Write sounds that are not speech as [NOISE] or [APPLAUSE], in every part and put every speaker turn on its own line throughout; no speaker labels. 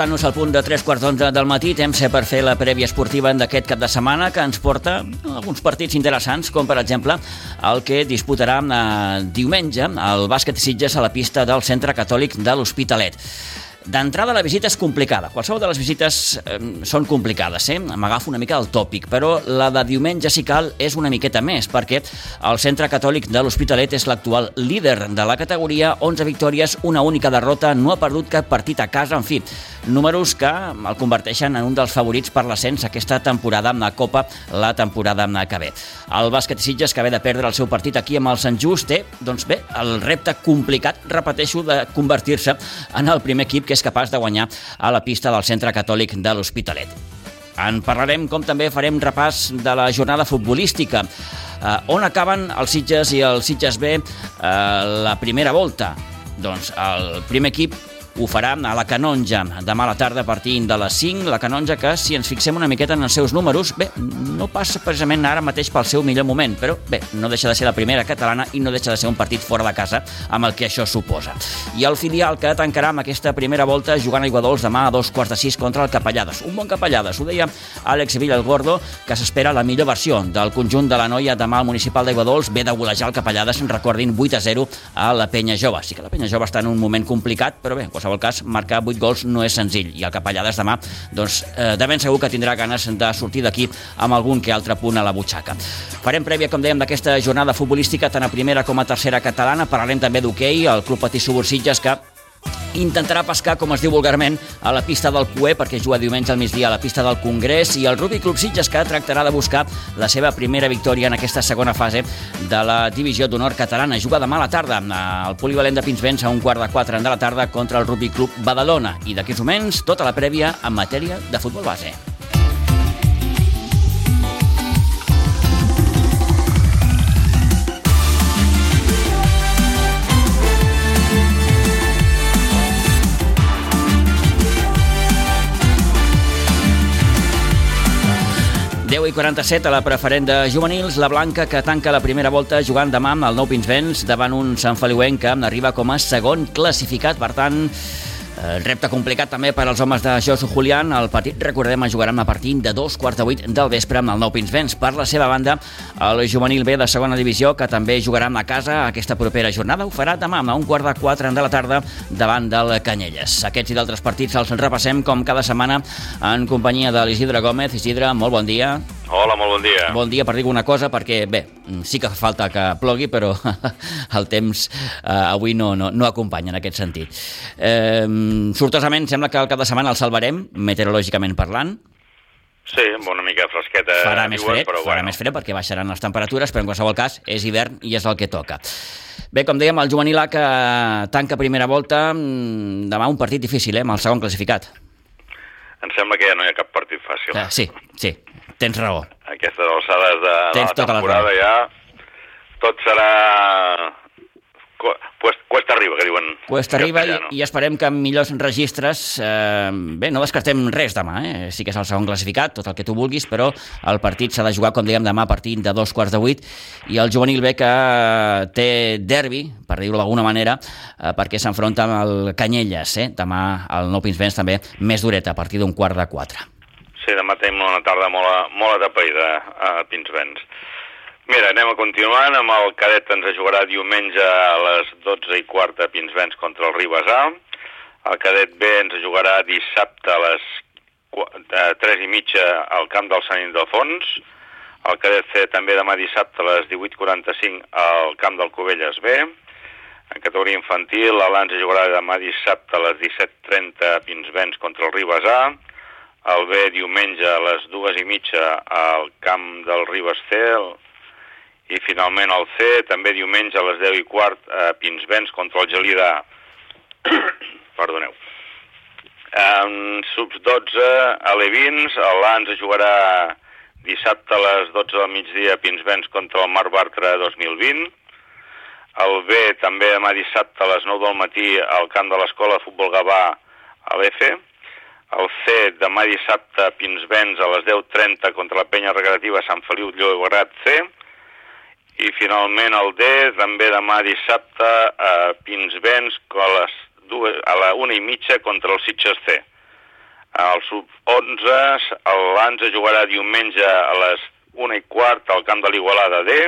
acostant-nos al punt de 3 quarts d'onze del matí, temps per fer la prèvia esportiva d'aquest cap de setmana que ens porta alguns partits interessants, com per exemple el que disputarà eh, diumenge el bàsquet Sitges a la pista del Centre Catòlic de l'Hospitalet. D'entrada, la visita és complicada. Qualsevol de les visites eh, són complicades, eh? M'agafo una mica del tòpic, però la de diumenge, si cal, és una miqueta més, perquè el Centre Catòlic de l'Hospitalet és l'actual líder de la categoria, 11 victòries, una única derrota, no ha perdut cap partit a casa, en fi, números que el converteixen en un dels favorits per l'ascens aquesta temporada amb la Copa, la temporada que ve. El bàsquet Sitges, que ve de perdre el seu partit aquí amb el Sant Just, té, doncs bé, el repte complicat, repeteixo, de convertir-se en el primer equip que és capaç de guanyar a la pista del Centre Catòlic de l'Hospitalet. En parlarem, com també farem repàs de la jornada futbolística. Eh, on acaben els Sitges i el Sitges B eh, la primera volta? Doncs el primer equip ho farà a la Canonja demà a la tarda partint de les 5. La Canonja que, si ens fixem una miqueta en els seus números, bé, no passa precisament ara mateix pel seu millor moment, però bé, no deixa de ser la primera catalana i no deixa de ser un partit fora de casa amb el que això suposa. I el filial que tancarà amb aquesta primera volta jugant a Iguadols demà a dos quarts de sis contra el Capellades. Un bon Capellades, ho deia Àlex Villa el Gordo, que s'espera la millor versió del conjunt de la noia demà al municipal d'Iguadols ve de golejar el Capellades, recordin, 8 a 0 a la Penya Jove. Sí que la Penya Jove està en un moment complicat, però bé, qualsevol cas, marcar 8 gols no és senzill i el Capellades demà, doncs, eh, de ben segur que tindrà ganes de sortir d'aquí amb algun que altre punt a la butxaca. Farem prèvia, com dèiem, d'aquesta jornada futbolística tant a primera com a tercera catalana. Parlarem també d'hoquei, el Club Patí Subursitges, que intentarà pescar, com es diu vulgarment, a la pista del Cué, perquè juga diumenge al migdia a la pista del Congrés, i el Rugby Club Sitges, que tractarà de buscar la seva primera victòria en aquesta segona fase de la divisió d'honor catalana. Juga demà a la tarda al polivalent de Pinsbens a un quart de quatre de la tarda contra el Rugby Club Badalona. I d'aquí moments, tota la prèvia en matèria de futbol base. 10 i 47 a la preferent de juvenils, la Blanca que tanca la primera volta jugant demà amb el nou Pinsbens davant un Sant Feliuenc que arriba com a segon classificat, per tant repte complicat també per als homes de Josu Julián. El partit, recordem, es jugarà a partir de dos quarts de vuit del vespre amb el nou Pinsbens. Per la seva banda, el juvenil B de segona divisió, que també jugarà a casa aquesta propera jornada, ho farà demà a un quart de quatre de la tarda davant del Canyelles. Aquests i d'altres partits els repassem com cada setmana en companyia de l'Isidre Gómez. Isidre, molt bon dia.
Hola, molt bon dia.
Bon dia per dir una cosa, perquè, bé, sí que fa falta que plogui, però [LAUGHS] el temps eh, avui no, no, no acompanya en aquest sentit. Eh, sortosament, sembla que el cap de setmana el salvarem, meteorològicament parlant.
Sí, amb una mica fresqueta.
Farà més fred, però farà bueno. més fred perquè baixaran les temperatures, però en qualsevol cas és hivern i és el que toca. Bé, com dèiem, el juvenil A que tanca primera volta, mm, demà un partit difícil, eh, amb el segon classificat.
Em sembla que ja no hi ha cap partit fàcil.
Eh, sí, sí, Tens raó.
Aquestes alçades de, de la temporada ja tot serà Cuesta arriba, que diuen.
Cuesta arriba i, i esperem que amb millors registres... Eh, bé, no descartem res demà, eh? Sí que és el segon classificat, tot el que tu vulguis, però el partit s'ha de jugar, com dèiem, demà a partir de dos quarts de vuit i el juvenil B que té derbi, per dir-ho d'alguna manera, eh, perquè s'enfronta amb el Canyelles, eh? Demà el Nou Pinsbens també més dureta, a partir d'un quart de quatre.
Sí, demà tenim una tarda molt, molt atapeïda a Pinsbens. Mira, anem a continuant amb el cadet ens jugarà diumenge a les 12 i quarta a Pinsbens contra el Ribasà. El cadet B ens jugarà dissabte a les 3 i mitja al camp del Sant Ildefons. El cadet C també demà dissabte a les 18.45 al camp del Covelles B. En categoria infantil, l'Alans jugarà demà dissabte a les 17.30 a Pinsbens contra el Ribasà. El B diumenge a les 2 i mitja al camp del Ribas C, i finalment el C, també diumenge a les 10 i quart a Pinsbens contra el Gelida. [COUGHS] Perdoneu. En subs 12 a Levins, l'Ans jugarà dissabte a les 12 del migdia a Pinsbens contra el Mar Bartra 2020. El B també demà dissabte a les 9 del matí al camp de l'Escola de Futbol Gavà a l'EFE. El C demà dissabte a Pinsbens a les 10.30 contra la penya recreativa Sant Feliu Llobregat C i finalment el D, també demà dissabte a Pinsbens a, les dues, a la una i mitja contra el Sitges C. El sub-11, l'Anza jugarà diumenge a les 1 i quart al camp de l'Igualada D.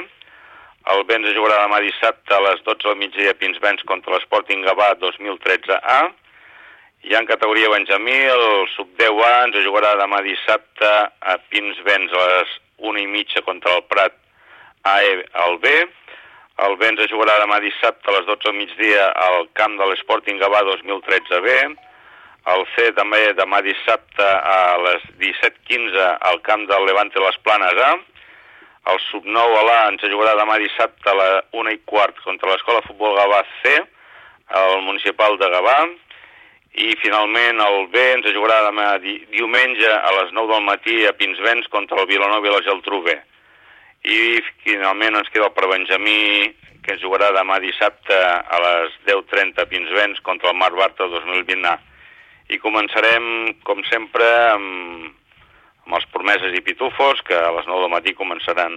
El Benza jugarà demà dissabte a les 12 del migdia a Pinsbens contra l'Sporting Gavà 2013A. I en categoria Benjamí, el sub-10A ens jugarà demà dissabte a Pinsbens a les 1 i mitja contra el Prat A al B. El Benza jugarà demà dissabte a les 12 del migdia al camp de l'Sporting Gavà 2013B. El C també demà dissabte a les 17.15 al camp del Levante Les Planes A. El sub-9 a l'A ens jugarà demà dissabte a la 1 i quart contra l'Escola Futbol Gavà C, al municipal de Gavà. I finalment el B ens jugarà demà di diumenge a les 9 del matí a Pinsbens contra el Vilanova i la Geltrú B. I finalment ens queda el prebenjamí que ens jugarà demà dissabte a les 10.30 a Pinsbens contra el Mar Barta 2020 A. I començarem, com sempre, amb amb els promeses i pitufos, que a les 9 del matí començaran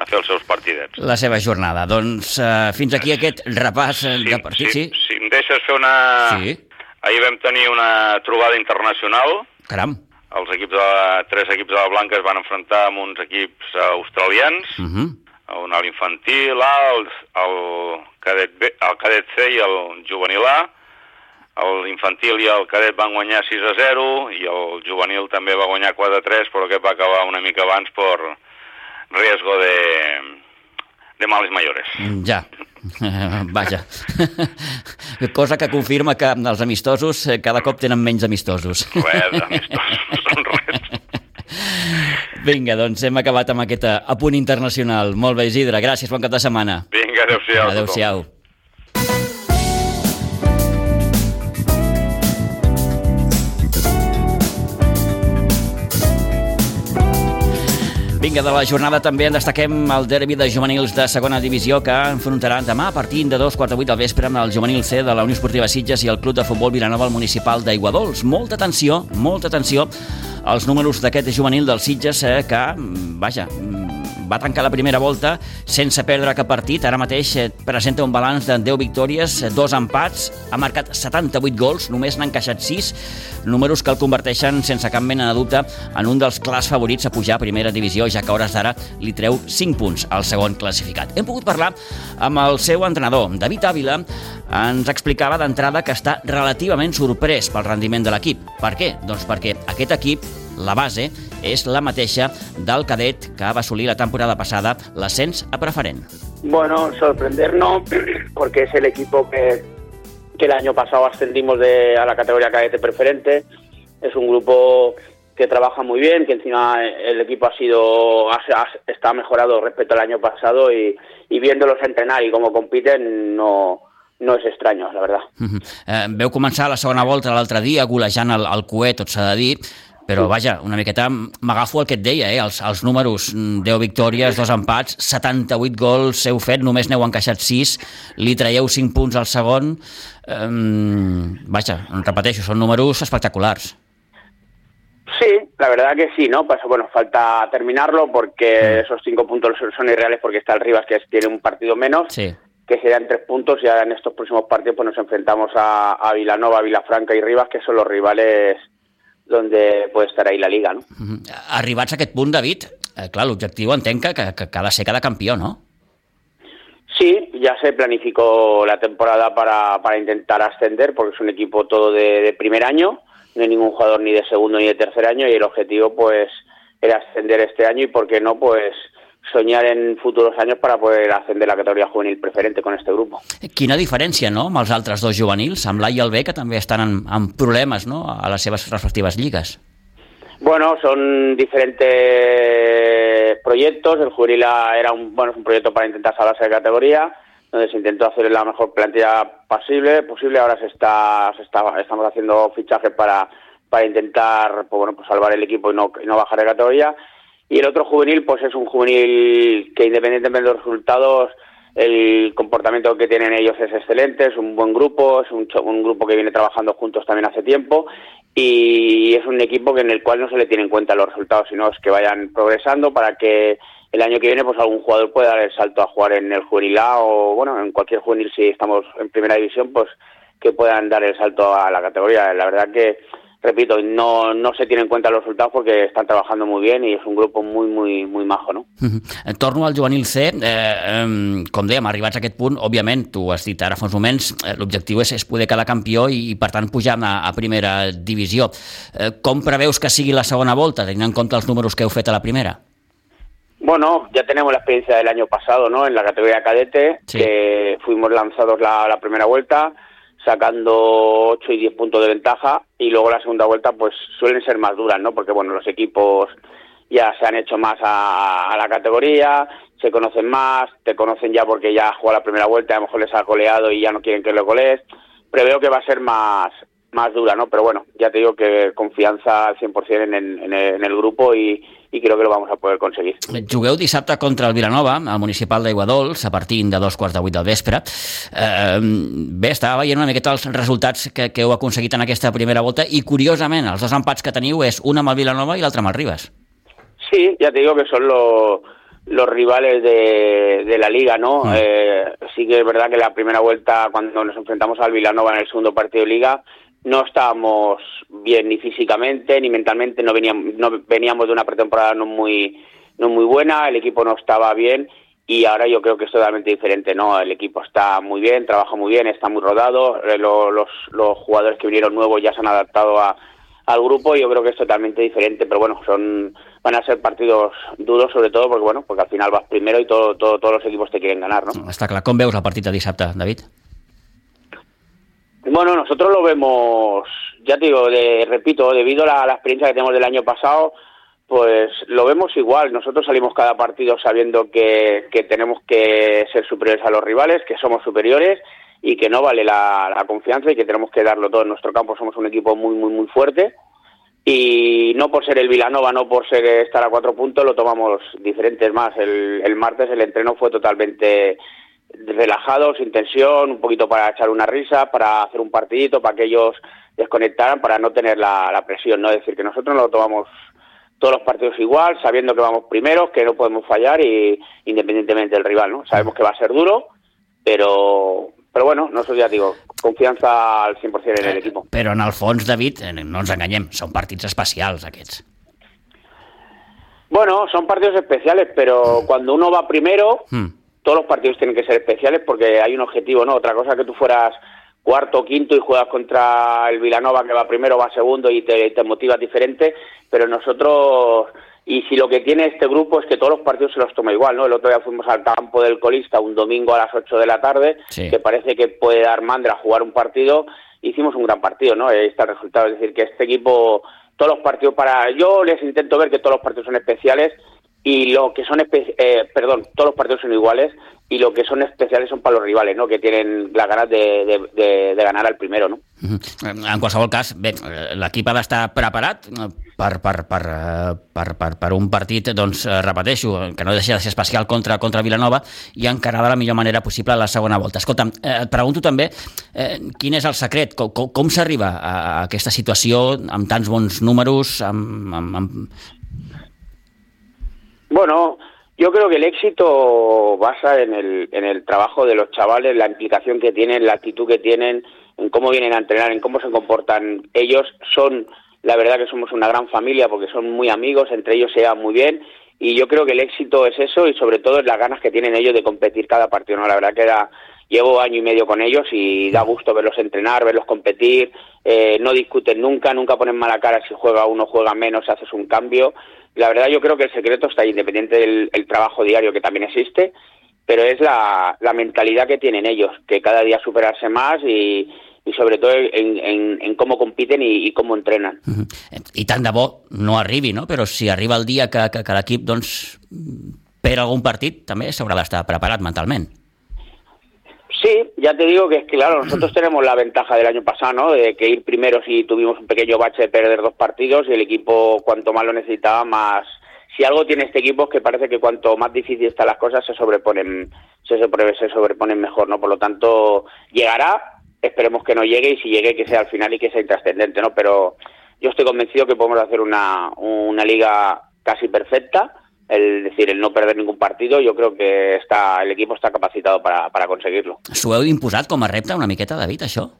a fer els seus partidets.
La seva jornada. Doncs uh, fins aquí aquest repàs sí, de partits, sí?
sí? Si em deixes fer una... Sí. Ahir vam tenir una trobada internacional.
Caram.
Els equips de tres equips de la Blanca es van enfrontar amb uns equips australians, uh
mhm.
-huh. un a l'infantil A, el, el, cadet B, el cadet C i el juvenil A, L'infantil i el cadet van guanyar 6 a 0 i el juvenil també va guanyar 4 a 3, però aquest va acabar una mica abans per riesgo de, de males mayores.
Ja, [LAUGHS] vaja. [LAUGHS] Cosa que confirma que els amistosos eh, cada cop tenen menys amistosos.
Res, amistosos, són res. [LAUGHS]
Vinga, doncs hem acabat amb aquest apunt internacional. Molt bé, Isidre, gràcies, bon cap de setmana.
Vinga, adeu-siau.
Adeu-siau. Vinga, de la jornada també en destaquem el derbi de juvenils de segona divisió que enfrontaran demà a partir de dos quarts de vuit del vespre amb el juvenil C de la Unió Esportiva Sitges i el Club de Futbol Vilanova al Municipal d'Aiguadols. Molta atenció, molta atenció als números d'aquest juvenil del Sitges eh, que, vaja, va tancar la primera volta sense perdre cap partit. Ara mateix eh, presenta un balanç de 10 victòries, eh, dos empats, ha marcat 78 gols, només n'ha encaixat 6, números que el converteixen sense cap mena de dubte en un dels clars favorits a pujar a primera divisió, ja que a hores d'ara li treu 5 punts al segon classificat. Hem pogut parlar amb el seu entrenador, David Ávila, ens explicava d'entrada que està relativament sorprès pel rendiment de l'equip. Per què? Doncs perquè aquest equip la base és la mateixa del cadet que va assolir la temporada passada l'ascens a preferent.
Bueno, sorprendernos [CLEARS THROAT] porque es el equipo que, que el año pasado ascendimos de, a la categoría cadete preferente. Es un grupo que trabaja muy bien, que encima el equipo ha sido ha, está mejorado respecto al año pasado y, y viéndolos entrenar y cómo compiten no, no és estrany, la verdad.
Uh -huh. eh, veu començar la segona volta l'altre dia golejant el, el coet, tot s'ha de dir, però vaja, una miqueta m'agafo el que et deia, eh? els, els números, 10 mm, victòries, dos empats, 78 gols heu fet, només n'heu encaixat 6, li traieu 5 punts al segon. Um, vaja, repeteixo, són números espectaculars.
Sí, la verdad que sí, ¿no? Pues, bueno, falta terminarlo porque esos cinco puntos son irreales porque está el Rivas que tiene un partido menos,
sí.
que serían tres puntos y ahora en estos próximos partidos pues nos enfrentamos a, a Vilanova, Vilafranca y Rivas que son los rivales donde puede estar ahí la Liga, no?
Arribats a aquest punt, David, eh, clar, l'objectiu entenc que, que, que ha de ser cada campió, ¿no?
Sí, ya se planificó la temporada para, para intentar ascender, porque es un equipo todo de, de primer año, no hay ningún jugador ni de segundo ni de tercer año, y el objetivo, pues, era ascender este año, y por qué no, pues, soñar en futuros años para poder ascender la categoria juvenil preferente con este grupo.
Quina diferència, no?, amb els altres dos juvenils, amb l'A i el B, que també estan problemes, no?, a les seves respectives lligues.
Bueno, son diferentes proyectos. El juvenil era un, bueno, es un proyecto para intentar salvarse de categoría, donde se intentó hacer la mejor plantilla posible. posible. Ahora se está, se está, estamos haciendo fichajes para, para intentar pues, bueno, pues salvar el equipo y no, y no bajar de categoría. Y el otro juvenil, pues es un juvenil que independientemente de los resultados, el comportamiento que tienen ellos es excelente, es un buen grupo, es un, un, grupo que viene trabajando juntos también hace tiempo y es un equipo que en el cual no se le tiene en cuenta los resultados, sino es que vayan progresando para que el año que viene pues algún jugador pueda dar el salto a jugar en el juvenil A o bueno, en cualquier juvenil si estamos en primera división, pues que puedan dar el salto a la categoría. La verdad que repito, no, no se tienen en cuenta los resultados porque están trabajando muy bien y es un grupo muy, muy, muy majo, no?
Uh -huh. Torno al juvenil C. Eh, eh, com dèiem, arribats a aquest punt, òbviament, tu has dit ara fa uns moments, eh, l'objectiu és, és poder quedar campió i, i per tant, pujar a, a primera divisió. Eh, com preveus que sigui la segona volta, tenint en compte els números que heu fet a la primera?
Bueno, ya tenemos la experiencia del año pasado, ¿no? En la categoría cadete, sí. que fuimos lanzados la, la primera vuelta, sacando 8 y 10 puntos de ventaja y luego la segunda vuelta pues suelen ser más duras, ¿no? Porque bueno, los equipos ya se han hecho más a, la categoría, se conocen más, te conocen ya porque ya jugado la primera vuelta, a lo mejor les ha coleado y ya no quieren que lo colees. Preveo que va a ser más más dura, ¿no? Pero bueno, ya te digo que confianza al 100% en en en el grupo y, i crec que lo vamos a poder conseguir.
Jugueu dissabte contra el Vilanova, al municipal d'Aiguadols, a partir de dos quarts de vuit del vespre. Eh, bé, estava veient una miqueta els resultats que, que heu aconseguit en aquesta primera volta i, curiosament, els dos empats que teniu és un amb el Vilanova i l'altre amb el Ribas.
Sí, ya te digo que son los, los rivales de, de la liga, ¿no? Mm. Eh, sí que es verdad que la primera vuelta, cuando nos enfrentamos al Vilanova en el segundo partido de liga, no estábamos bien ni físicamente ni mentalmente, no veníamos, no veníamos de una pretemporada no muy, no muy buena, el equipo no estaba bien y ahora yo creo que es totalmente diferente, ¿no? El equipo está muy bien, trabaja muy bien, está muy rodado, eh, lo, los, los jugadores que vinieron nuevos ya se han adaptado a, al grupo y yo creo que es totalmente diferente, pero bueno, son van a ser partidos duros sobre todo porque bueno, porque al final vas primero y todo, todo, todos los equipos te quieren ganar, ¿no?
Està clar. Com veus el partit de dissabte, David?
Bueno, nosotros lo vemos, ya te digo, de, repito, debido a la, experiencia que tenemos del año pasado, pues lo vemos igual. Nosotros salimos cada partido sabiendo que, que tenemos que ser superiores a los rivales, que somos superiores y que no vale la, la, confianza y que tenemos que darlo todo en nuestro campo. Somos un equipo muy, muy, muy fuerte y no por ser el Vilanova, no por ser estar a cuatro puntos, lo tomamos diferentes más. El, el martes el entreno fue totalmente relajado, sin tensión, un poquito para echar una risa, para hacer un partidito, para que ellos desconectaran, para no tener la, la presión, ¿no? Es decir, que nosotros nos lo tomamos todos los partidos igual, sabiendo que vamos primeros, que no podemos fallar y independientemente del rival, ¿no? Sabemos que va a ser duro, pero però bueno, nosotros ja digo, confianza al 100% en el equipo.
Però en el fons, David, eh, no ens enganyem, són partits especials aquests.
Bueno, son partidos especiales, pero mm. cuando uno va primero, mm todos los partidos tienen que ser especiales porque hay un objetivo, ¿no? Otra cosa que tú fueras cuarto o quinto y juegas contra el Vilanova que va primero va segundo y te, te motivas diferente, pero nosotros y si lo que tiene este grupo es que todos los partidos se los toma igual, ¿no? El otro día fuimos al campo del colista un domingo a las 8 de la tarde, sí. que parece que puede dar mandra jugar un partido, hicimos un gran partido, ¿no? Ahí está el resultado, es decir, que este equipo, todos los partidos para... Yo les intento ver que todos los partidos son especiales y lo que son, eh, perdón, todos los partidos son iguales y lo que son especiales son para los rivales, ¿no? que tienen las ganas de, de, de, de ganar al primero. No?
En qualsevol cas, bé, l'equip ha d'estar preparat per, per, per, per, per, per un partit, doncs, repeteixo, que no deixa de ser especial contra, contra Vilanova i encarar de la millor manera possible la segona volta. Escolta'm, eh, et pregunto també eh, quin és el secret, com, com, com s'arriba a aquesta situació amb tants bons números, amb, amb, amb
Bueno, yo creo que el éxito basa en el, en el trabajo de los chavales, la implicación que tienen, la actitud que tienen, en cómo vienen a entrenar, en cómo se comportan. Ellos son, la verdad que somos una gran familia porque son muy amigos, entre ellos se llevan muy bien y yo creo que el éxito es eso y sobre todo es las ganas que tienen ellos de competir cada partido. ¿no? La verdad que era, llevo año y medio con ellos y da gusto verlos entrenar, verlos competir, eh, no discuten nunca, nunca ponen mala cara si juega uno, juega menos, haces un cambio la verdad yo creo que el secreto está ahí, independiente del el trabajo diario que también existe, pero es la, la mentalidad que tienen ellos, que cada día superarse más y, i sobretot en, en, com compiten i com entrenen. Uh
-huh. No arribi, no? però si arriba el dia que, que, que l'equip doncs, per algun partit, també s'haurà d'estar preparat mentalment.
Sí, ya te digo que es que, claro, nosotros [LAUGHS] tenemos la ventaja del año pasado, ¿no? De que ir primero si tuvimos un pequeño bache de perder dos partidos y el equipo, cuanto más lo necesitaba, más. Si algo tiene este equipo es que parece que cuanto más difícil están las cosas, se sobreponen, se, sobre, se sobreponen mejor, ¿no? Por lo tanto, llegará, esperemos que no llegue y si llegue, que sea al final y que sea intrascendente, ¿no? Pero yo estoy convencido que podemos hacer una, una liga casi perfecta el decir, el no perder ningún partido, yo creo que está, el equipo está capacitado para, para conseguirlo.
S'ho heu imposat com a repte una miqueta, David, això?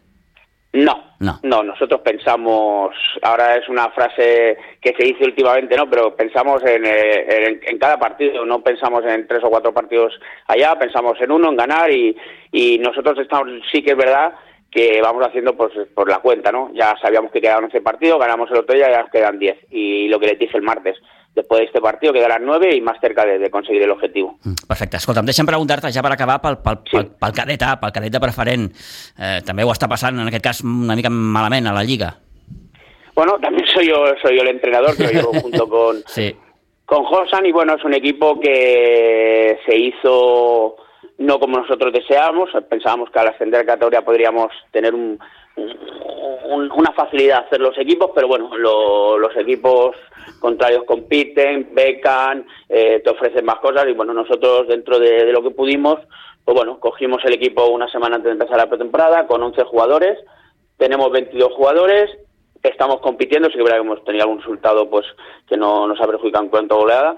No, no, no, nosotros pensamos, ahora es una frase que se dice últimamente, ¿no? Pero pensamos en, en, en, cada partido, no pensamos en tres o cuatro partidos allá, pensamos en uno, en ganar y, y nosotros estamos, sí que es verdad que vamos haciendo pues, por la cuenta, ¿no? Ya sabíamos que quedaban 11 partidos, ganamos el otro día y ya nos quedan 10. Y lo que les dije el martes, después de este partido quedarán 9 i més cerca de, de conseguir l'objectiu.
Mm, perfecte. Escolta'm, deixa'm preguntar-te ja per acabar pel, pel, sí. pel, pel cadet A, pel cadet de preferent. Eh, també ho està passant, en aquest cas, una mica malament a la Lliga.
Bueno, también soy yo, soy yo el entrenador, que lo llevo [LAUGHS] junto con, sí. con Josan, y bueno, es un equipo que se hizo no como nosotros deseábamos, pensábamos que al ascender a categoría podríamos tener un, un, una facilidad hacer los equipos, pero bueno, lo, los equipos contrarios compiten, becan, eh, te ofrecen más cosas y bueno, nosotros dentro de, de, lo que pudimos, pues bueno, cogimos el equipo una semana antes de empezar la pretemporada con 11 jugadores, tenemos 22 jugadores, estamos compitiendo, sí que que hemos tenido algún resultado pues que no nos ha perjudicado en cuanto a goleada,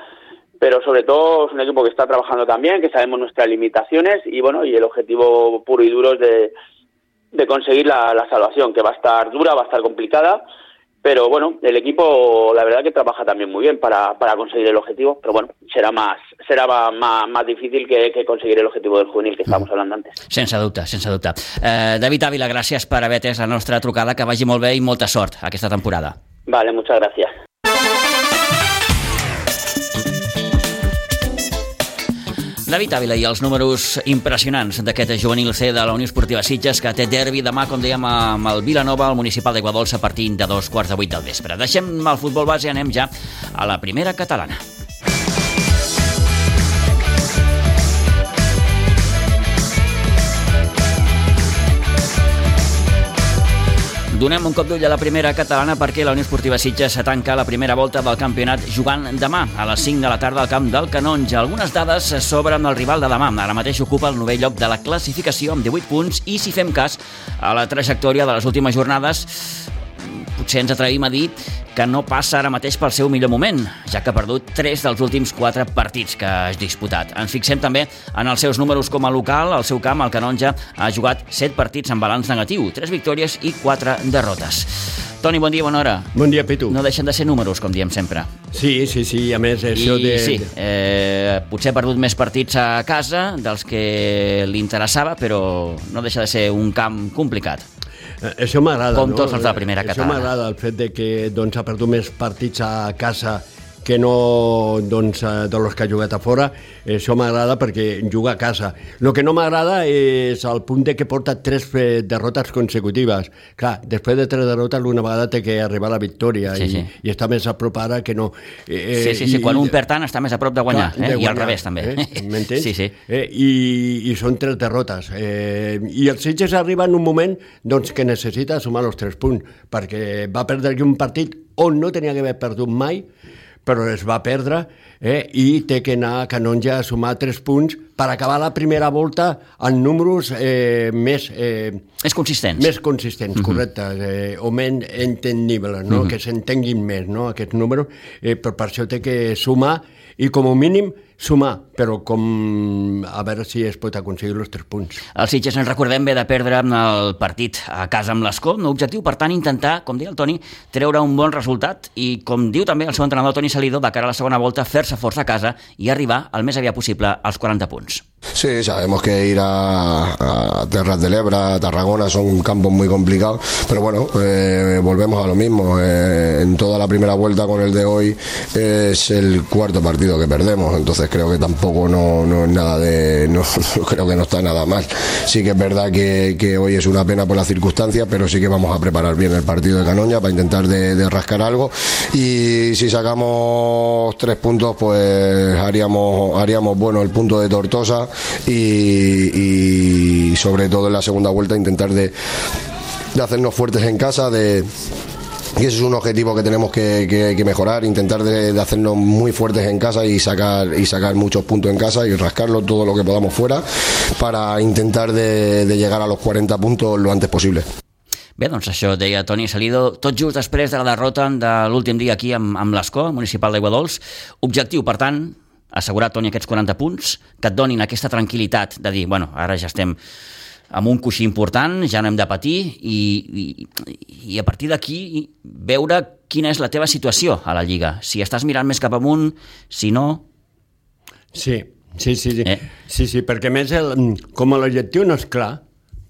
pero sobre todo es un equipo que está trabajando también, que sabemos nuestras limitaciones y bueno, y el objetivo puro y duro es de, de conseguir la, la salvación, que va a estar dura, va a estar complicada, pero bueno, el equipo la verdad que trabaja también muy bien para, para conseguir el objetivo, pero bueno, será más serà más, más difícil que, que conseguir el objetivo del juvenil que estàvem hablando antes.
Sense dubte, sense dubte. Eh, David Ávila, gràcies per haver atès la nostra trucada, que vagi molt bé i molta sort aquesta temporada.
Vale, muchas gracias.
David Ávila i els números impressionants d'aquest juvenil C de la Unió Esportiva Sitges que té derbi demà, com dèiem, amb el Vilanova, al municipal d'Aiguadols a partir de dos quarts de vuit del vespre. Deixem el futbol base i anem ja a la primera catalana. Donem un cop d'ull a la primera catalana perquè la Unió Esportiva Sitges se tanca la primera volta del campionat jugant demà a les 5 de la tarda al camp del Canonja. Algunes dades sobre el rival de demà. Ara mateix ocupa el novell lloc de la classificació amb 18 punts i si fem cas a la trajectòria de les últimes jornades potser ens atrevim a dir que no passa ara mateix pel seu millor moment, ja que ha perdut 3 dels últims 4 partits que ha disputat. Ens fixem també en els seus números com a local. Al seu camp, el Canonja ha jugat 7 partits amb balanç negatiu, 3 victòries i 4 derrotes. Toni, bon dia, bona hora.
Bon dia, Pitu.
No deixen de ser números, com diem sempre.
Sí, sí, sí, a més això
I,
de...
sí, eh, potser ha perdut més partits a casa dels que li interessava, però no deixa de ser un camp complicat.
Eh, això m'agrada,
Com
no?
tots els de primera
Això
catalana.
m'agrada, el fet de que doncs, ha perdut més partits a casa que no doncs, eh, de los que ha jugat a fora, això m'agrada perquè juga a casa. El que no m'agrada és el punt de que porta tres eh, derrotes consecutives. Clar, després de tres derrotes una vegada té que arribar a la victòria
Sí,
i,
sí.
i està més a prop ara que no. Eh,
Sí, sí, sí,
i-
quan un perd tant està més a prop de guanyar,
Clar,
eh?
de
i al
guanyar,
revés també.
Eh? M'entens?
Sí, sí.
Eh? I, I són tres derrotes. Eh, I el Sitges arriba en un moment doncs, que necessita sumar els tres punts, perquè va perdre aquí un partit on no tenia que haver perdut mai, però es va perdre eh? i té que anar a Canonja a sumar tres punts per acabar la primera volta en números eh, més... Eh,
És consistents.
més consistents, correcte, eh, o menys entendibles, no? que s'entenguin més no? aquests números, eh, però per això té que sumar i com a mínim sumar, però com a veure si es pot aconseguir els tres punts.
El Sitges, ens recordem, ve de perdre el partit a casa amb l'Escó. L'objectiu, per tant, intentar, com deia el Toni, treure un bon resultat i, com diu també el seu entrenador Toni Salido, de cara a la segona volta, fer-se força a casa i arribar el més aviat possible als 40 punts.
Sí, sabemos que ir a, Terras del Ebra, a Tarragona, son campos muy complicados, pero bueno, eh, volvemos a lo mismo. Eh, en toda la primera vuelta con el de hoy es el cuarto partido que perdemos, entonces creo que tampoco no, es nada de. [LAUGHS] No, creo que no está nada mal. Sí que es verdad que, que hoy es una pena por las circunstancias, pero sí que vamos a preparar bien el partido de Canoña para intentar de, de rascar algo. Y si sacamos tres puntos, pues haríamos, haríamos bueno el punto de Tortosa y, y sobre todo en la segunda vuelta intentar de, de hacernos fuertes en casa, de y ese es un objetivo que tenemos que, que- que mejorar, intentar de, de hacernos muy fuertes en casa y sacar y sacar muchos puntos en casa y rascarlo todo lo que podamos fuera para intentar de, de llegar a los 40 puntos lo antes posible.
Bé, doncs això deia Toni Salido, tot just després de la derrota de l'últim dia aquí amb, amb l'Escó, municipal d'Aiguadols. Objectiu, per tant, assegurar, Toni, aquests 40 punts, que et donin aquesta tranquil·litat de dir, bueno, ara ja estem amb un coixí important, ja no hem de patir, i, i, i a partir d'aquí veure quina és la teva situació a la Lliga. Si estàs mirant més cap amunt, si no...
Sí, sí, sí, sí,
Eh?
sí, sí perquè a més el, com l'objectiu no és clar,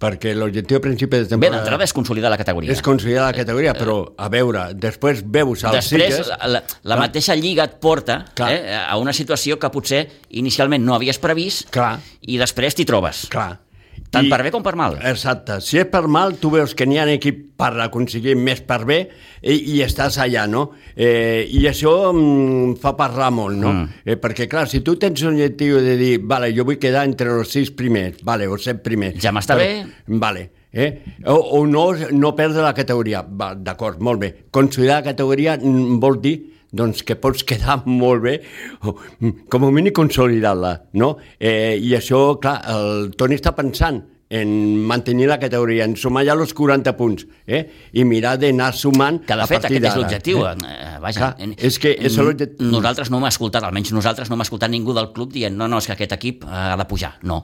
perquè l'objectiu a principi de
Bé,
temporada...
d'entrada és consolidar la categoria.
És consolidar la categoria, però, a veure, després veus els
Després,
Sitges...
la, la, la mateixa lliga et porta
Clar.
eh, a una situació que potser inicialment no havies previst
Clar.
i després t'hi trobes.
Clar.
Tant per bé com per mal.
Exacte. Si és per mal, tu veus que n'hi ha equip per aconseguir més per bé i, i estàs allà, no? Eh, I això mm, fa parlar molt, no? Mm. Eh, perquè, clar, si tu tens un objectiu de dir, vale, jo vull quedar entre els sis primers, vale, o set primers...
Ja m'està bé.
Vale. Eh? O, o no, no perdre la categoria. D'acord, molt bé. Consolidar la categoria mm, vol dir doncs que pots quedar [LAUGHS] molt bé, com a mínim consolidar-la, no? Eh, I això, clar, el Toni està pensant en mantenir la categoria, en sumar ja els 40 punts, eh? i mirar d'anar sumant
Que de fet aquest és l'objectiu.
Eh?
Eh, vaja,
Clar, és que és.
Nosaltres no hem escoltat, almenys nosaltres no hem escoltat ningú del club dient no, no, és que aquest equip eh, ha de pujar. No,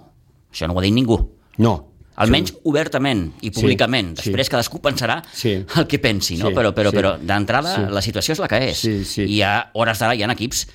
això no ho ha dit ningú.
No.
Almenys obertament i públicament.
sí.
Després cadascú pensarà
Sí.
el que pensi, no?
Sí,
però però,
sí.
però d'entrada
Sí.
la situació és la que és.
Sí, sí.
I a hores d'ara hi ha equips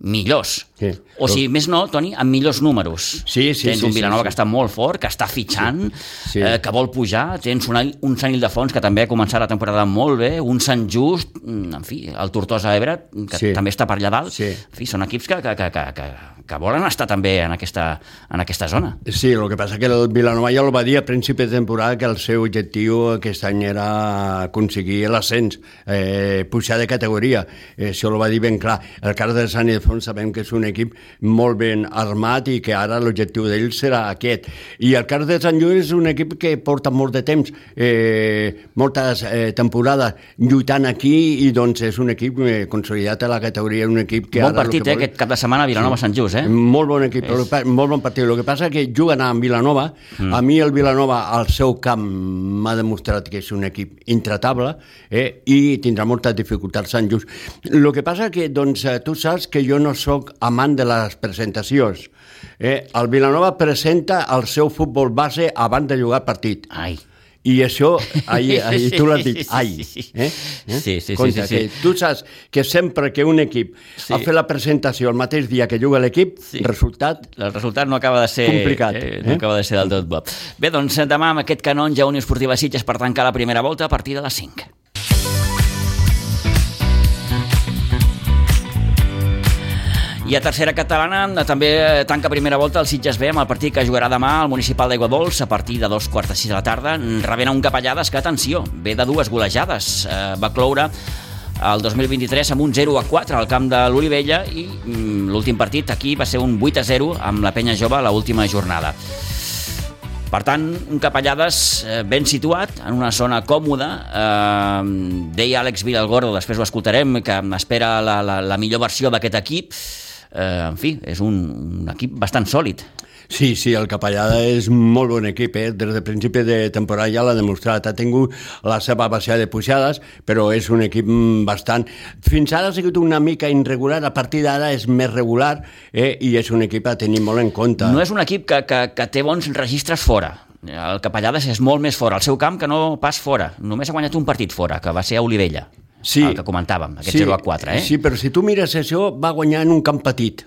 millors.
Sí.
O sigui, més no, Toni, amb millors números.
Sí, sí,
Tens
sí,
un Vilanova
sí, sí.
que està molt fort, que està fitxant,
Sí.
Eh, que vol pujar, tens un, un Sant Ildefons que també ha començat la temporada molt bé, un Sant Just, mm, en fi, el Tortosa Ebre, que
Sí.
també està per allà dalt.
Sí.
En fi, són equips que, que, que, que, que, que volen estar també en aquesta, en aquesta zona.
Sí, el que passa que el Vilanova ja el va dir a principi de temporada que el seu objectiu aquest any era aconseguir l'ascens, eh, pujar de categoria. Eh, això el va dir ben clar. El cas de Sant Ildefons sabem que és un equip molt ben armat i que ara l'objectiu d'ell serà aquest. I el cas de Sant Lluís és un equip que porta molt de temps, eh, moltes eh, temporades lluitant aquí i doncs és un equip eh, consolidat a la categoria, un equip que
bon
ara el
partit,
que
eh,
vol-
aquest cap de setmana Vilanova-Sant Just, eh?
molt bon equip, és... molt bon partit. El que passa que juguen a Vilanova. Mm. A mi el Vilanova, al seu camp, m'ha demostrat que és un equip intratable eh? i tindrà moltes dificultats Sant Just. El que passa que, doncs, eh, tu saps que jo no sóc amant de les presentacions. Eh? El Vilanova presenta el seu futbol base abans de jugar partit.
Ai.
I això, ahir, [LAUGHS] ahir tu l'has dit, ai. Eh? Eh?
Sí, sí, sí,
Compte,
sí, sí.
que tu saps que sempre que un equip
Sí.
ha fet la presentació el mateix dia que juga l'equip,
Sí.
resultat...
El resultat no acaba de ser...
Complicat,
Eh, no
eh?
acaba de ser del tot bo. Bé, doncs demà amb aquest canonja Unió Esportiva Sitges per tancar la primera volta a partir de les 5. I a tercera catalana també tanca primera volta el Sitges B amb el partit que jugarà demà al Municipal d'Aigua Dols a partir de dos quarts de sis de la tarda, rebent a un capellades que, atenció, ve de dues golejades. Eh, va cloure el 2023 amb un 0 a 4 al camp de l'Olivella i mm, l'últim partit aquí va ser un 8 a 0 amb la penya jove a l'última jornada. Per tant, un Capellades eh, ben situat, en una zona còmoda. Eh, deia Àlex Vilalgordo, després ho escoltarem, que espera la, la, la millor versió d'aquest equip. Eh, en fi, és un, un equip bastant sòlid.
Sí, sí, el Capellada és molt bon equip, eh? des de principi de temporada ja l'ha demostrat, ha tingut la seva baixada de pujades, però és un equip bastant... Fins ara ha sigut una mica irregular, a partir d'ara és més regular eh? i és un equip a tenir molt en compte.
No és un equip que, que, que té bons registres fora. El Capellades és molt més fora, el seu camp que no pas fora. Només ha guanyat un partit fora, que va ser a Olivella,
Sí.
el que comentàvem, aquest 0 a 4. Eh?
Sí, però si tu mires això, va guanyar en un camp petit,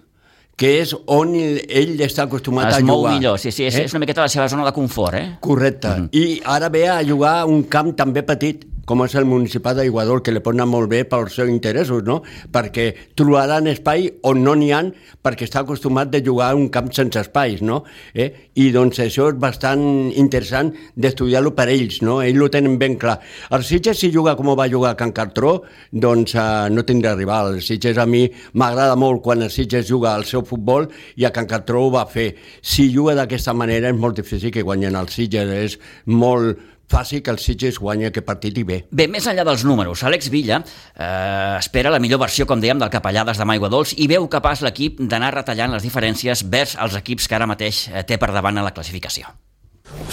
que és on ell, està acostumat
es
a
mou
jugar.
millor, sí, sí, és,
Eh?
és una miqueta la seva zona de confort, eh?
Correcte. Mm -hmm. I ara ve a jugar un camp també petit, com és el municipal d'Iguador, que li pot anar molt bé pels seus interessos, no? Perquè trobaran espai on no n'hi han, perquè està acostumat de jugar a un camp sense espais, no? Eh? I doncs això és bastant interessant d'estudiar-lo per ells, no? Ells ho tenen ben clar. El Sitges, si juga com va jugar a Can Cartró, doncs eh, no tindrà rival. El Sitges a mi m'agrada molt quan el Sitges juga al seu futbol i a Can Cartró ho va fer. Si juga d'aquesta manera és molt difícil que guanyen el Sitges, és molt fàcil que el Sitges guanyi aquest partit i bé.
Bé, més enllà dels números, Àlex Villa eh, espera la millor versió, com dèiem, del Capellades de Maigua Dols i veu capaç l'equip d'anar retallant les diferències vers els equips que ara mateix eh, té per davant a la classificació.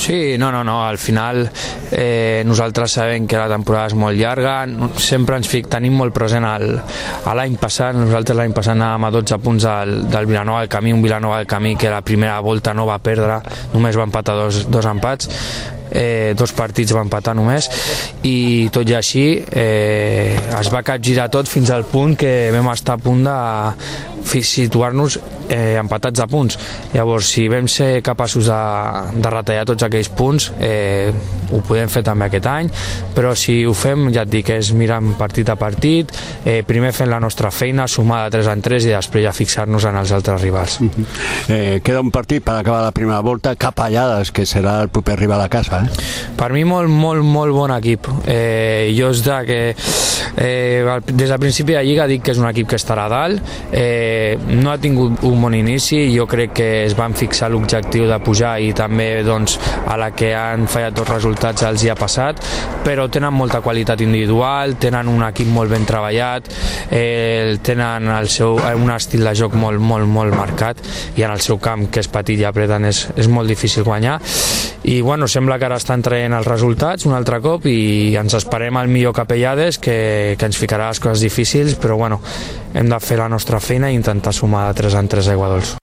Sí, no, no, no, al final eh, nosaltres sabem que la temporada és molt llarga, sempre ens fic, tenim molt present el, l'any passat, nosaltres l'any passat anàvem a 12 punts del, del Vilanova del Camí, un Vilanova del Camí que la primera volta no va perdre, només va empatar dos, dos empats, eh, dos partits va empatar només i tot i així eh, es va capgirar tot fins al punt que vam estar a punt de situar-nos eh, empatats a punts. Llavors, si vam ser capaços de, de retallar tots aquells punts, eh, ho podem fer també aquest any, però si ho fem, ja et dic, és mirant partit a partit, eh, primer fent la nostra feina, sumar de 3 en 3 i després ja fixar-nos en els altres rivals. Mm
-hmm. eh, queda un partit per acabar la primera volta, Capellades, que serà el proper rival a casa. Eh?
Per mi molt, molt, molt bon equip. Eh, jo és de que eh, des del principi de Lliga dic que és un equip que estarà a dalt, eh, no ha tingut un bon inici, jo crec que es van fixar l'objectiu de pujar i també doncs, a la que han fallat dos resultats els hi ha passat, però tenen molta qualitat individual, tenen un equip molt ben treballat, eh, tenen el seu, un estil de joc molt, molt, molt marcat i en el seu camp, que és petit i apreten, és, és molt difícil guanyar i bueno, sembla que ara estan traient els resultats un altre cop i ens esperem al millor Capellades que, que ens ficarà les coses difícils però bueno, hem de fer la nostra feina i intentar sumar de 3 en 3 aigua dolç.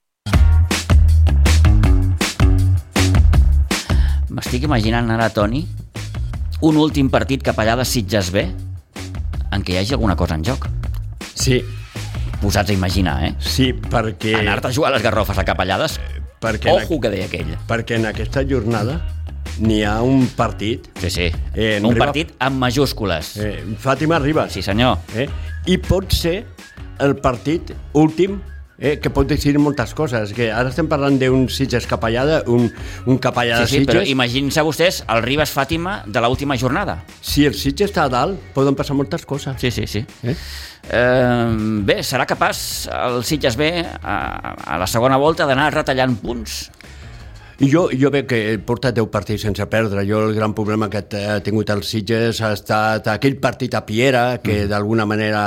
M'estic imaginant ara, Toni, un últim partit capellà de Sitges B en què hi hagi alguna cosa en joc.
Sí.
Posats a imaginar, eh?
Sí, perquè...
Anar-te a jugar a les garrofes a capellades,
perquè
ojo que deia aquell.
Perquè en aquesta jornada n'hi ha un partit...
Sí, sí,
Eh,
un
Riba-
partit amb majúscules.
Eh, Fàtima Ribas.
Sí, senyor.
Eh? I pot ser el partit últim eh, que pot decidir moltes coses. Que ara estem parlant d'un Sitges Capellada, un, un Capellada
Sí, sí, però
Sitges.
imaginin-se vostès el Ribas Fàtima de l'última jornada.
Si el Sitges està a dalt, poden passar moltes coses.
Sí, sí, sí.
Eh?
Eh, bé, serà capaç el Sitges B a, a la segona volta d'anar retallant punts?
I jo, jo veig que porta 10 partits sense perdre. Jo el gran problema que ha tingut el Sitges ha estat aquell partit a Piera, que mm. d'alguna manera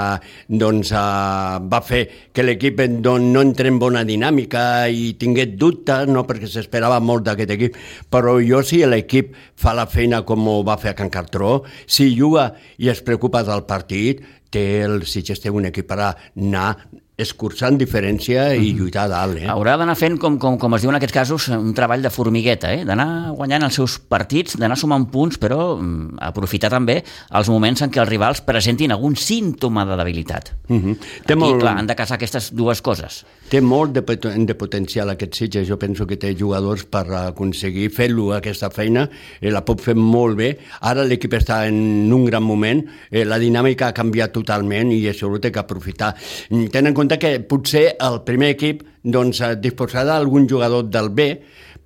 doncs, uh, va fer que l'equip doncs, no entrés en bona dinàmica i tingués dubtes, no? perquè s'esperava molt d'aquest equip. Però jo, si l'equip fa la feina com ho va fer a Can Cartró, si juga i es preocupa del partit, té el Sitges té un equip per anar escurçant diferència i lluitar a dalt. Eh?
Haurà d'anar fent, com, com, com es diu en aquests casos, un treball de formigueta, eh? d'anar guanyant els seus partits, d'anar sumant punts, però mm, aprofitar també els moments en què els rivals presentin algun símptoma de debilitat.
Uh -huh. Té,
Aquí,
molt,
clar, han de casar aquestes dues coses.
té molt de, de potencial aquest Sitges. Jo penso que té jugadors per aconseguir fer-lo aquesta feina. Eh, la pot fer molt bé. Ara l'equip està en un gran moment. Eh, la dinàmica ha canviat totalment i això ho té que aprofitar. Mm, Ten en compte que potser el primer equip doncs, eh, disposarà d'algun jugador del B,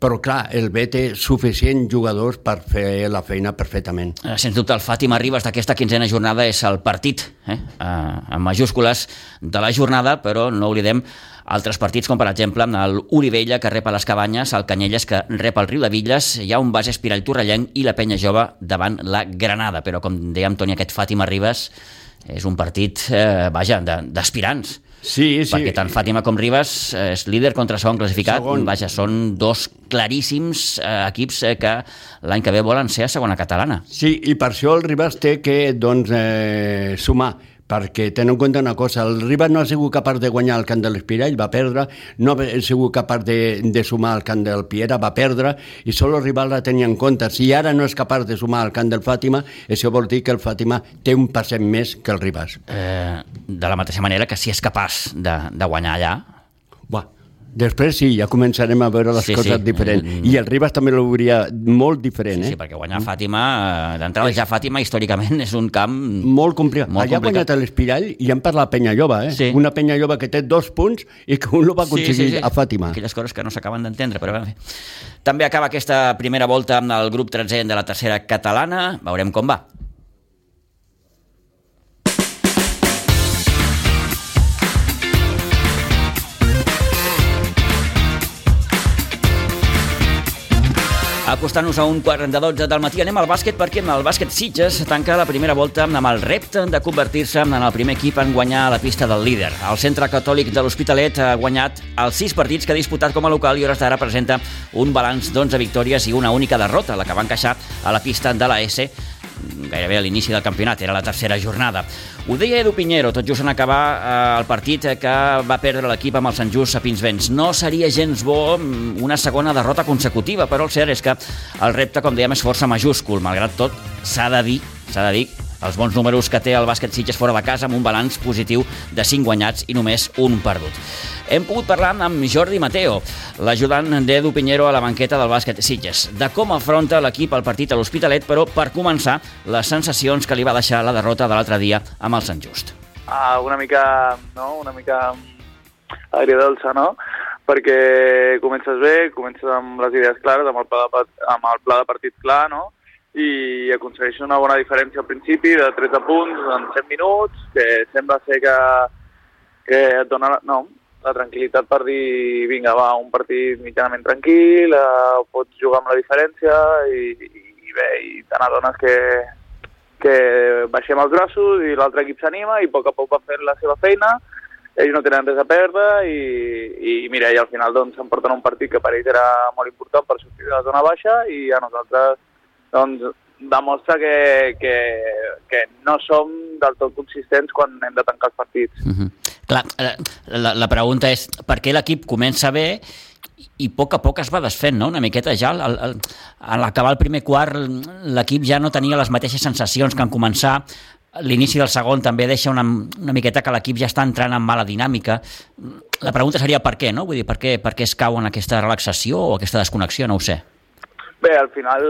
però clar, el B té suficient jugadors per fer la feina perfectament.
Eh, Sens dubte, el Fàtima Ribas d'aquesta quinzena jornada és el partit, eh? eh, en majúscules, de la jornada, però no oblidem altres partits, com per exemple el Olivella, que rep a les Cabanyes, el Canyelles, que rep el Riu de Villes, hi ha un base Espirall Torrellenc i la Penya Jove davant la Granada. Però, com dèiem, Toni, aquest Fàtima Ribas és un partit, eh, vaja, d'aspirants.
Sí, sí.
Perquè tant Fàtima com Ribas eh, és líder contra segon classificat.
Segon.
Vaja, són dos claríssims eh, equips eh, que l'any que ve volen ser a segona catalana.
Sí, i per això el Ribas té que doncs, eh, sumar perquè ten en compte una cosa, el Ribas no ha sigut capaç de guanyar el camp de l'Espirall, va perdre, no ha sigut capaç de, de sumar al camp del Piera, va perdre, i sol el rival la tenia en compte. Si ara no és capaç de sumar al camp del Fàtima, això vol dir que el Fàtima té un passet més que el Ribas.
eh, de la mateixa manera que si és capaç de, de guanyar allà,
Buah. Després sí, ja començarem a veure les
Sí,
coses
sí.
diferents.
Mm.
I el Ribas també lo veuria molt diferent,
sí,
eh?
sí, perquè guanyar Fàtima, eh, d'entrada ja Fàtima històricament és un camp...
Molt complicat.
Molt
Allà ha guanyat l'Espirall i han parlat Penya Lloba, eh?
Sí.
Una Penya Lloba que té dos punts i que un lo va aconseguir a Fàtima.
Aquelles coses que no s'acaben d'entendre, però bé. També acaba aquesta primera volta amb el grup 13 de la tercera catalana. Veurem com va. Acostant-nos a un quart de 12 del matí, anem al bàsquet perquè el bàsquet Sitges tanca la primera volta amb el repte de convertir-se en el primer equip en guanyar la pista del líder. El centre catòlic de l'Hospitalet ha guanyat els sis partits que ha disputat com a local i hores d'ara presenta un balanç d'11 victòries i una única derrota, la que va encaixar a la pista de la S gairebé a l'inici del campionat, era la tercera jornada. Ho deia Edu Pinheiro, tot just en acabar eh, el partit que va perdre l'equip amb el Sant Just a Pinsbens. No seria gens bo mm, una segona derrota consecutiva, però el cert és que el repte, com dèiem, és força majúscul. Malgrat tot, s'ha de dir, s'ha de dir els bons números que té el bàsquet Sitges fora de casa amb un balanç positiu de 5 guanyats i només un perdut. Hem pogut parlar amb Jordi Mateo, l'ajudant d'Edu Pinheiro a la banqueta del bàsquet Sitges, de com afronta l'equip al partit a l'Hospitalet, però per començar, les sensacions que li va deixar la derrota de l'altre dia amb el Sant Just.
Ah, una mica, no? una mica agridolça, no? Perquè comences bé, comences amb les idees clares, amb el pla de, amb el pla de partit clar, no? I aconsegueix una bona diferència al principi de 13 punts en 100 minuts, que sembla ser que, que et dona no, la tranquil·litat per dir, vinga, va, un partit mitjanament tranquil, eh, pots jugar amb la diferència i, i, i bé, i te n'adones que, que baixem els braços i l'altre equip s'anima i a poc a poc va fer la seva feina, ells no tenen res a perdre i, i mira, i al final doncs s'emporten un partit que per ells era molt important per sortir de la zona baixa i a nosaltres doncs demostra que, que, que no som del tot consistents quan hem de tancar els partits.
Uh -huh. Clar, eh, la, la pregunta és per què l'equip comença bé i a poc a poc es va desfent, no? Una miqueta ja, al, al, a l'acabar el primer quart l'equip ja no tenia les mateixes sensacions que en començar, l'inici del segon també deixa una, una miqueta que l'equip ja està entrant en mala dinàmica. La pregunta seria per què, no? Vull dir, per què, per què es cau en aquesta relaxació o aquesta desconnexió, no ho sé.
Bé, al final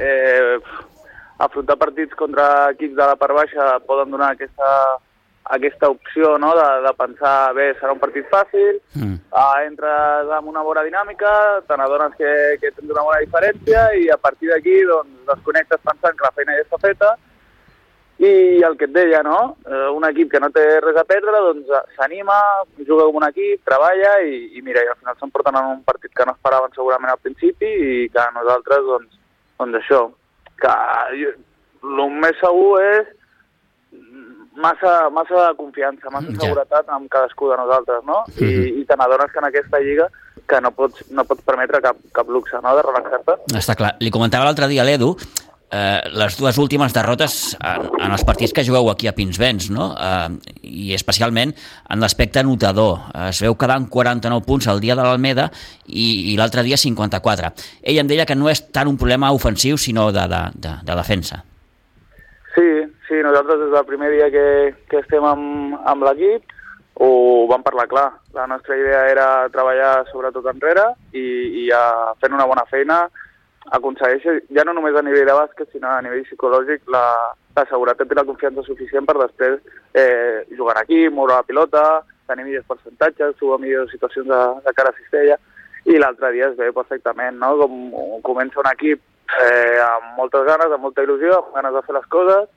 eh, afrontar partits contra equips de la part baixa poden donar aquesta, aquesta opció no? de, de pensar, bé, serà un partit fàcil, mm. uh, entres amb una bona dinàmica, te n'adones que, que tens una bona diferència i a partir d'aquí doncs, desconnectes pensant que la feina ja està feta i el que et deia, no? Eh, un equip que no té res a perdre, doncs s'anima, juga com un equip, treballa i, i mira, i al final s'emporten en un partit que no esperaven segurament al principi i que nosaltres, doncs, doncs això, que el més segur és massa, massa confiança, massa ja. seguretat amb cadascú de nosaltres, no? Mm -hmm. I, i te n'adones que en aquesta lliga que no pots, no pots permetre cap, cap luxe, no?, de relaxar-te.
Està clar. Li comentava l'altre dia a l'Edu eh, les dues últimes derrotes en, en els partits que jugueu aquí a Pinsbens, no? Eh, i especialment en l'aspecte notador. Es veu quedar 49 punts el dia de l'Almeda i, i l'altre dia 54. Ell em deia que no és tant un problema ofensiu, sinó de, de, de, de defensa.
Sí, sí, nosaltres des del primer dia que, que estem amb, amb l'equip ho vam parlar clar. La nostra idea era treballar sobretot enrere i, i ja fent una bona feina, aconsegueix, ja no només a nivell de bàsquet, sinó a nivell psicològic, la, la seguretat i la confiança suficient per després eh, jugar aquí, moure la pilota, tenir millors percentatges, trobar millors situacions de, de cara a cistella, i l'altre dia es veu perfectament, no? Com comença un equip eh, amb moltes ganes, amb molta il·lusió, amb ganes de fer les coses,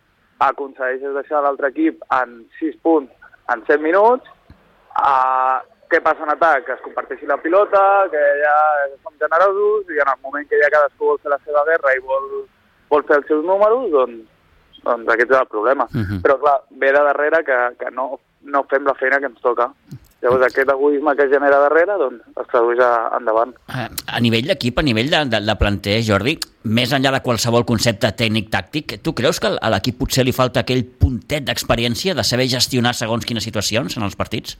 aconsegueixes deixar l'altre equip en 6 punts en 7 minuts, eh, què passa en atac? Que es comparteixi la pilota, que ja som generosos i en el moment que ja cadascú vol fer la seva guerra i vol, vol fer els seus números, doncs, doncs aquest és el problema. Uh mhm. -huh. Però clar, ve de darrere que, que no, no fem la feina que ens toca. Llavors aquest egoisme que es genera darrere doncs, es tradueix a, endavant.
A, a nivell d'equip, a nivell de, de, de planter, Jordi, més enllà de qualsevol concepte tècnic-tàctic, tu creus que a l'equip potser li falta aquell puntet d'experiència de saber gestionar segons quines situacions en els partits?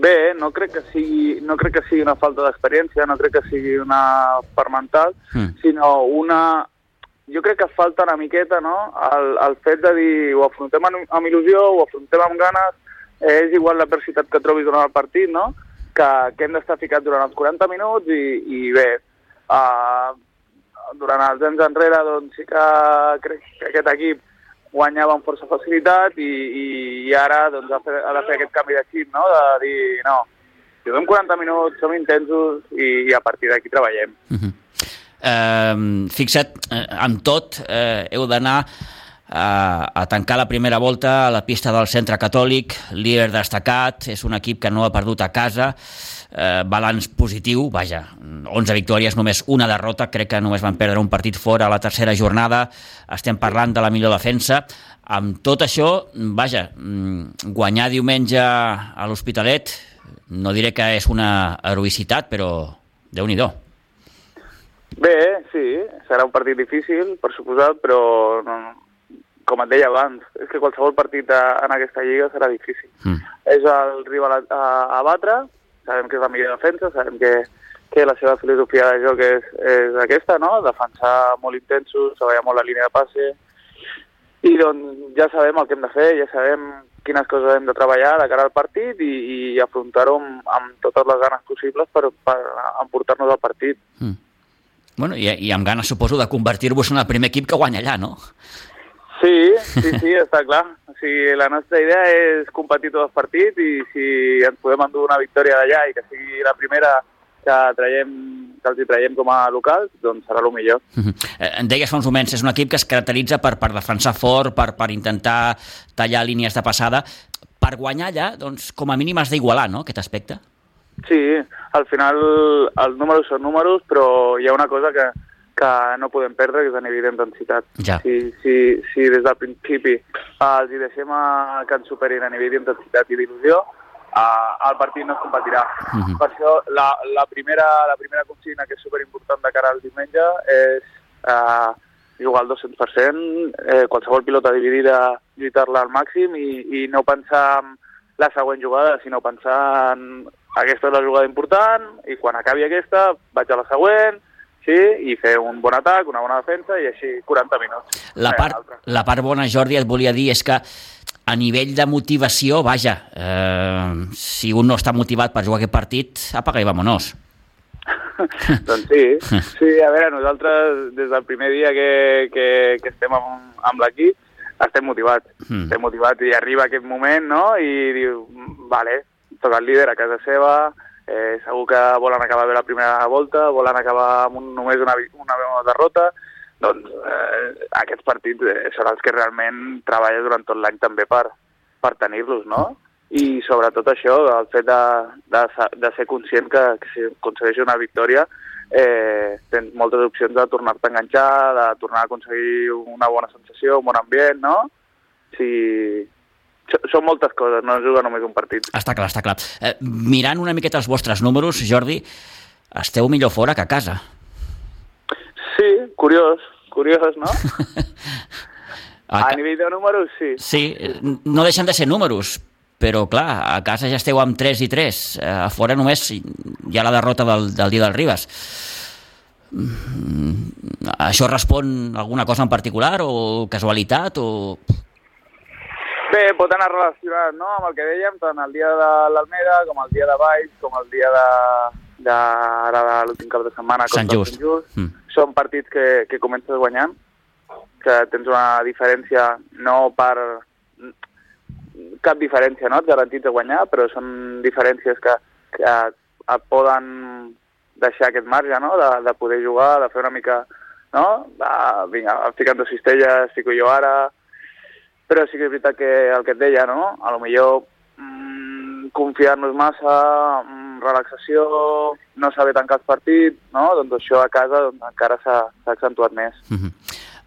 Bé, no crec que sigui, no crec que sigui una falta d'experiència, no crec que sigui una per mental, mm. sinó una... Jo crec que falta una miqueta, no?, el, el fet de dir ho afrontem amb, amb il·lusió, ho afrontem amb ganes, és igual l'adversitat que trobis durant el partit, no?, que, que hem d'estar ficats durant els 40 minuts i, i bé, uh, durant els anys enrere, doncs sí que crec que aquest equip guanyava amb força facilitat i, i, i ara doncs, ha, fer, ha de fer aquest canvi de xip, no? de dir, no, juguem 40 minuts, som intensos i, i a partir d'aquí treballem. Uh -huh.
eh, fixa't, eh, amb tot, eh, heu d'anar a, a tancar la primera volta a la pista del centre catòlic, líder destacat, és un equip que no ha perdut a casa, eh, balanç positiu, vaja, 11 victòries, només una derrota, crec que només van perdre un partit fora a la tercera jornada, estem parlant de la millor defensa, amb tot això, vaja, mm, guanyar diumenge a l'Hospitalet, no diré que és una heroïcitat, però déu nhi
Bé, sí, serà un partit difícil, per suposat, però no, com et deia abans, és que qualsevol partit a, en aquesta lliga serà difícil. Mm. És el rival a, a, a batre, sabem que és la millor defensa, sabem que, que la seva filosofia de joc és, és aquesta, no? defensar molt intensos, treballar molt la línia de passe, i doncs ja sabem el que hem de fer, ja sabem quines coses hem de treballar de cara al partit i, i afrontar-ho amb, amb totes les ganes possibles per, per emportar-nos al partit. Mm.
Bueno, i, i amb ganes, suposo, de convertir-vos en el primer equip que guanya allà, no?
Sí, sí, sí, està clar. O sigui, la nostra idea és competir tots els partits i si ens podem endur una victòria d'allà i que sigui la primera que, traiem, que els hi traiem com a locals, doncs serà el millor.
-huh. eh, em deies fa uns moments, és un equip que es caracteritza per, per defensar fort, per, per intentar tallar línies de passada. Per guanyar allà, doncs, com a mínim has d'igualar, no?, aquest aspecte.
Sí, al final els números són números, però hi ha una cosa que, que no podem perdre, que és a nivell d'intensitat.
Ja.
Si, si, si des del principi eh, els hi deixem a, que ens superin a nivell d'intensitat i d'il·lusió, eh, el partit no es competirà. Uh mhm. -huh. Per això la, la, primera, la primera consigna que és superimportant de cara al diumenge és eh, jugar al 200%, eh, qualsevol pilota dividida, lluitar-la al màxim i, i no pensar en la següent jugada, sinó pensar en aquesta és la jugada important i quan acabi aquesta vaig a la següent, sí, i fer un bon atac, una bona defensa i així 40 minuts.
La part, la part bona, Jordi, et volia dir és que a nivell de motivació, vaja, eh, si un no està motivat per jugar aquest partit, apaga i vamonos. [LAUGHS]
doncs sí, sí, a veure, nosaltres des del primer dia que, que, que estem amb, amb l'equip estem motivats, mm. estem motivats i arriba aquest moment, no?, i diu, vale, toca el líder a casa seva, Eh, segur que volen acabar bé la primera volta, volen acabar amb un, només una, una derrota, doncs eh, aquests partits eh, són els que realment treballa durant tot l'any també per, per tenir-los, no? I sobretot això, el fet de, de, de ser conscient que, que si aconsegueix una victòria eh, tens moltes opcions de tornar-te a enganxar, de tornar a aconseguir una bona sensació, un bon ambient, no? Si, són moltes coses, no es juga només un partit.
Està clar, està clar. Eh, mirant una miqueta els vostres números, Jordi, esteu millor fora que a casa.
Sí, curiós, curiós, no? [LAUGHS] a, a nivell de números, sí.
Sí, no deixen de ser números, però clar, a casa ja esteu amb 3 i 3, eh, a fora només hi ha la derrota del, del dia del Ribas. Mm, això respon a alguna cosa en particular o casualitat o
Bé, pot anar relacionat no? amb el que dèiem, tant el dia de l'Almeda com el dia de Valls, com el dia de, de, ara de l'últim cap de setmana
Sant Just.
Sant Just. Mm. Són partits que, que comences guanyant, que tens una diferència no per cap diferència, no? Et garantits de guanyar, però són diferències que, que et poden deixar aquest marge, no? De, de poder jugar, de fer una mica, no? De, vinga, ficant de cistelles, fico jo ara, però sí que és veritat que el que et deia, no? A lo millor mmm, confiar-nos massa, mmm, relaxació, no saber tancar els partits, no? Doncs això a casa doncs, encara s'ha accentuat més. Mm -hmm.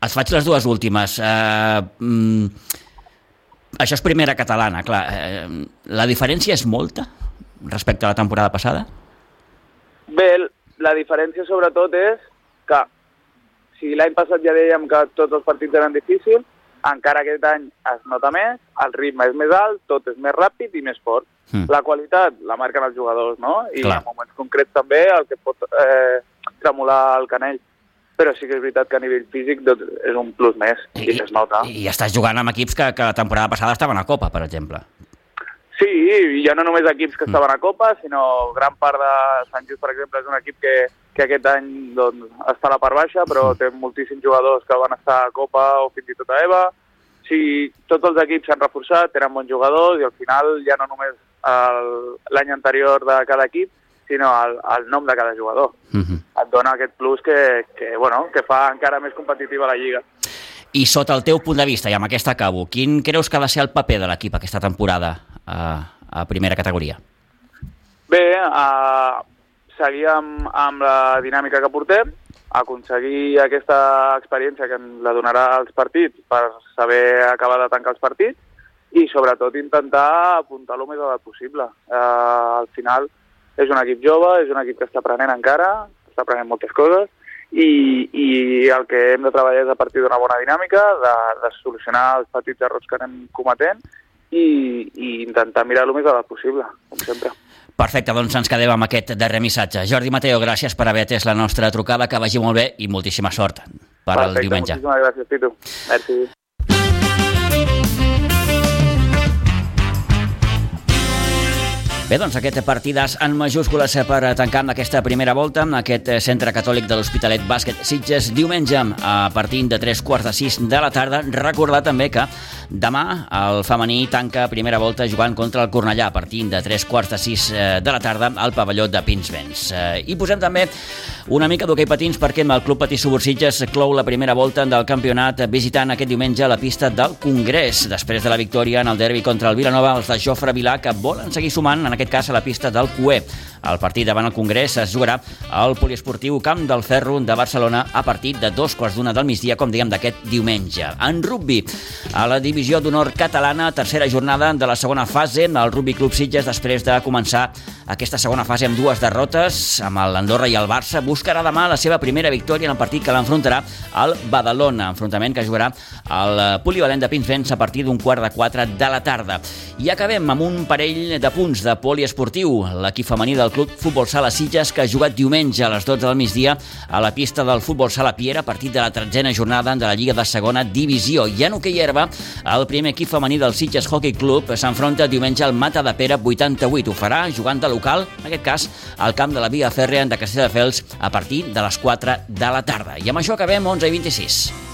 Et faig les dues últimes. Uh, mm, això és primera catalana, clar. Uh, la diferència és molta respecte a la temporada passada?
Bé, la diferència sobretot és que si l'any passat ja dèiem que tots els partits eren difícils, encara aquest any es nota més, el ritme és més alt, tot és més ràpid i més fort. Mm. La qualitat la marquen els jugadors, no? I Clar. en moments concrets també el que pot eh, tremolar el canell. Però sí que és veritat que a nivell físic doncs, és un plus més i, i es nota.
I, I estàs jugant amb equips que, que la temporada passada estaven a Copa, per exemple.
Sí, ja no només equips que mm. estaven a Copa, sinó gran part de Sant Just, per exemple, és un equip que que aquest any doncs, està a la part baixa, però té moltíssims jugadors que van estar a Copa o fins i tot a EVA. Si tots els equips s'han reforçat, tenen bons jugadors i al final ja no només l'any anterior de cada equip, sinó el, el nom de cada jugador. Uh -huh. Et dona aquest plus que, que, bueno, que fa encara més competitiva la Lliga.
I sota el teu punt de vista, i amb aquesta acabo, quin creus que ha de ser el paper de l'equip aquesta temporada a, a primera categoria?
Bé, uh, seguir amb, amb la dinàmica que portem, aconseguir aquesta experiència que ens la donarà als partits per saber acabar de tancar els partits i sobretot intentar apuntar el més adequat possible. Uh, al final és un equip jove, és un equip que està aprenent encara, està aprenent moltes coses i, i el que hem de treballar és a partir d'una bona dinàmica, de, de solucionar els petits errors que anem cometent i, i intentar mirar el més adequat possible, com sempre.
Perfecte, doncs ens quedem amb aquest darrer missatge. Jordi Mateo, gràcies per haver atès la nostra trucada, que vagi molt bé i moltíssima sort per
Perfecte,
el diumenge.
Moltíssimes gràcies, Pitu. Merci.
Bé, doncs aquest partides en majúscules per tancar amb aquesta primera volta, aquest centre catòlic de l'Hospitalet Bàsquet Sitges, diumenge a partir de 3 quarts de 6 de la tarda. Recordar també que demà el femení tanca primera volta jugant contra el Cornellà a partir de 3 quarts de 6 de la tarda al pavelló de Pinsbens. I posem també una mica d'hoquei patins perquè el Club Patí Subursitges clou la primera volta del campionat visitant aquest diumenge la pista del Congrés. Després de la victòria en el derbi contra el Vilanova, els de Jofre Vilà, que volen seguir sumant, en aquest cas a la pista del Cué. El partit davant el Congrés es jugarà al poliesportiu Camp del Ferro de Barcelona a partir de dos quarts d'una del migdia, com diguem, d'aquest diumenge. En rugby, a la divisió d'honor catalana, tercera jornada de la segona fase, el Rugby Club Sitges, després de començar aquesta segona fase amb dues derrotes, amb l'Andorra i el Barça, buscarà demà la seva primera victòria en el partit que l'enfrontarà al Badalona, enfrontament que jugarà al polivalent de Pinsbens a partir d'un quart de quatre de la tarda. I acabem amb un parell de punts de poliesportiu. L'equip femení del Club Futbol Sala Sitges, que ha jugat diumenge a les 12 del migdia a la pista del Futbol Sala Piera, partit de la tretzena jornada de la Lliga de Segona Divisió. I en hoquei herba, el primer equip femení del Sitges Hockey Club s'enfronta diumenge al Mata de Pere 88. Ho farà jugant de local, en aquest cas, al camp de la Via Fèrrea de Castelldefels a partir de les 4 de la tarda. I amb això acabem 11 i 26.